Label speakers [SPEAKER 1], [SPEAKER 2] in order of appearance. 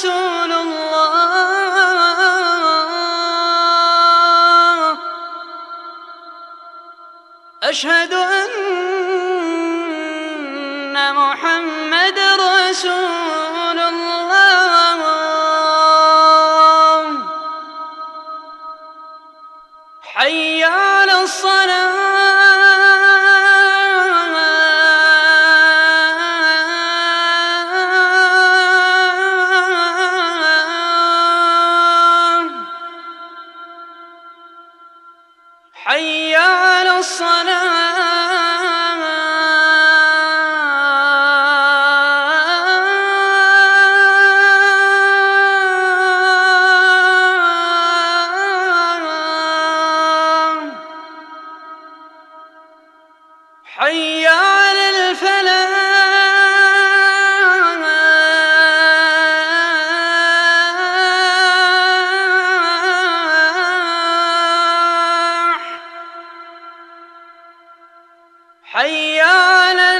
[SPEAKER 1] رسول الله. أشهد أن محمد رسول الله. حي على الصلاة. حي على الصلاة حي على